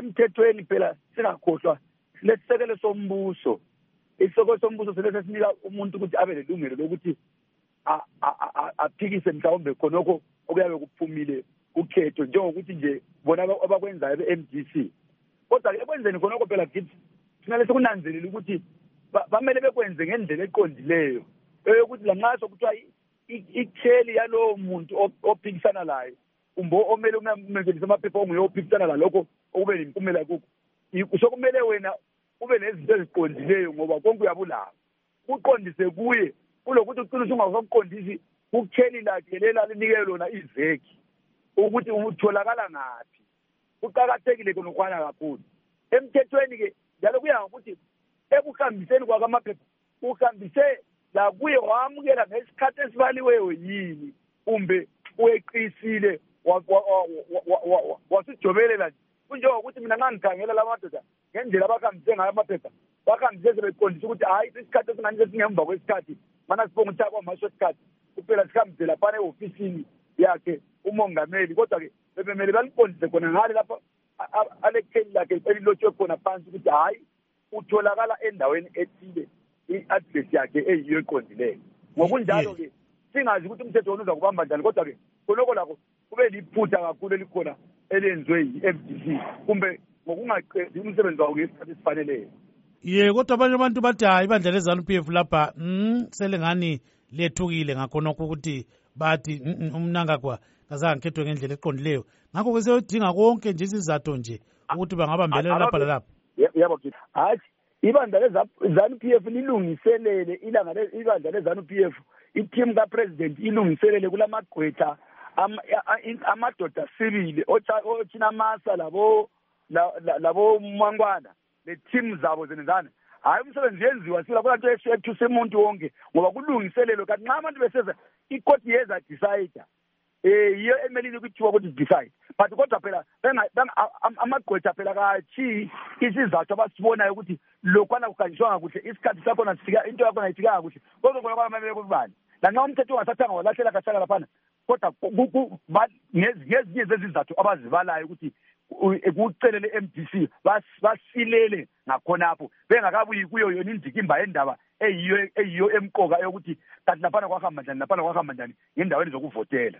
emthethweni phela singakhohlwa. Lesisekelo sombuso isisekelo sombuso selese sinika umuntu ukuthi abe lelungelo lokuthi aphikise mhlawumbe khonokho okuyabe kuphumile kukhetho njengokuthi nje bona abakwenzayo be-MDC kodwa-ke ekwenzeni khonokho phela githi thina lesikunanzelile ukuthi bamele bekwenze ngendlela eqondileyo eyokuthi lanxa sokuthiwa ikheli yalowo muntu ophikisana layo kumbe omele ukunamenzelisa amaphepha onguye ophikisana lalokho okube nempumela kukho. Sokumele wena ube nezinto eziqondileyo ngoba konke uyabulaba kuqondise kuye kulokuthi ucina usungakuqondisi kukheli lakhe lela linike lona iveki ukuthi utholakala ngaphi. Kuqakathekile khonokwana kakhulu. Emthethweni-ke njalo kuya ngokuthi ekuhambiseni kwakho amaphepha uhambise lakuye wamukela ngesikhathi esibaliweyo yini kumbe uyeqisile wasijobelela nje. Kunjengokuthi mina nxa ngikhangela la madoda ngendlela abahambise ngayo amaphepha bahambise sebeqondisa ukuthi hhayi isikhathi esingani sesingemva kwesikhathi mana sibonga ukuthi akwama-shortcut kuphela sihambise laphana ehofisini yakhe umongameli. Kodwa-ke bebemele baliqondise khona ngale lapho alekheli lakhe elilotshwe khona phansi ukuthi hhayi utholakala endaweni ethile i-adress yakhe eyiyo eqondileyo. Ngokunjalo-ke singazi ukuthi umthetho wona uzakubamba njani kodwa-ke khonoko lakho kube liphutha kakhulu elikhona elenziwe yi-f d c kumbe ngokungaqedi umsebenzi wawo ngesikhathi esifaneleyo ye kodwa abanye abantu bathi hayi ibandla lezanu p f lapha mm, selengani lethukile? Ngakhonokho ukuthi bathi mm, umnangagwa kazange ngikhethwe ngendlela eqondileyo. Ngakho ke seyodinga konke nje isizatho nje ukuthi bangabambelela lapha lalapha yabo hathi ibandla lezanu p f lilungiselele ibandla lezanu p f iteam kapresident ilungiselele kulamagqwetha amadoda sibili othinamasa labo labo mankwana le-team zabo zenezana hhayi umsebenzi yenziwa sila kula nto ethusa umuntu wonke ngoba kulungiselelo kanti nxa abantu beseza ikoti yeza decide eh yiyo emelini ukuthiwa ukuthi decide. But kodwa phela amagqwetha phela kathi isizathu abasibonayo ukuthi lokwana kuhanjiswanga kuhle isikhathi sakhona into yakhona ayifikanga kuhle kodwa kona kwana mamele kubani lanxa umthetho ungasathanga walahlela kahlaka laphana. Kodwa ngezinye zezizathu abazibalayo ukuthi kucelele M_D_C basilele ngakhonapho bengakabuyi kuyo yona indikimba yendaba eyiyo eyiyo emqoka yokuthi kanti laphana kwahamba njani laphana kwahamba njani ngendaweni zokuvotela.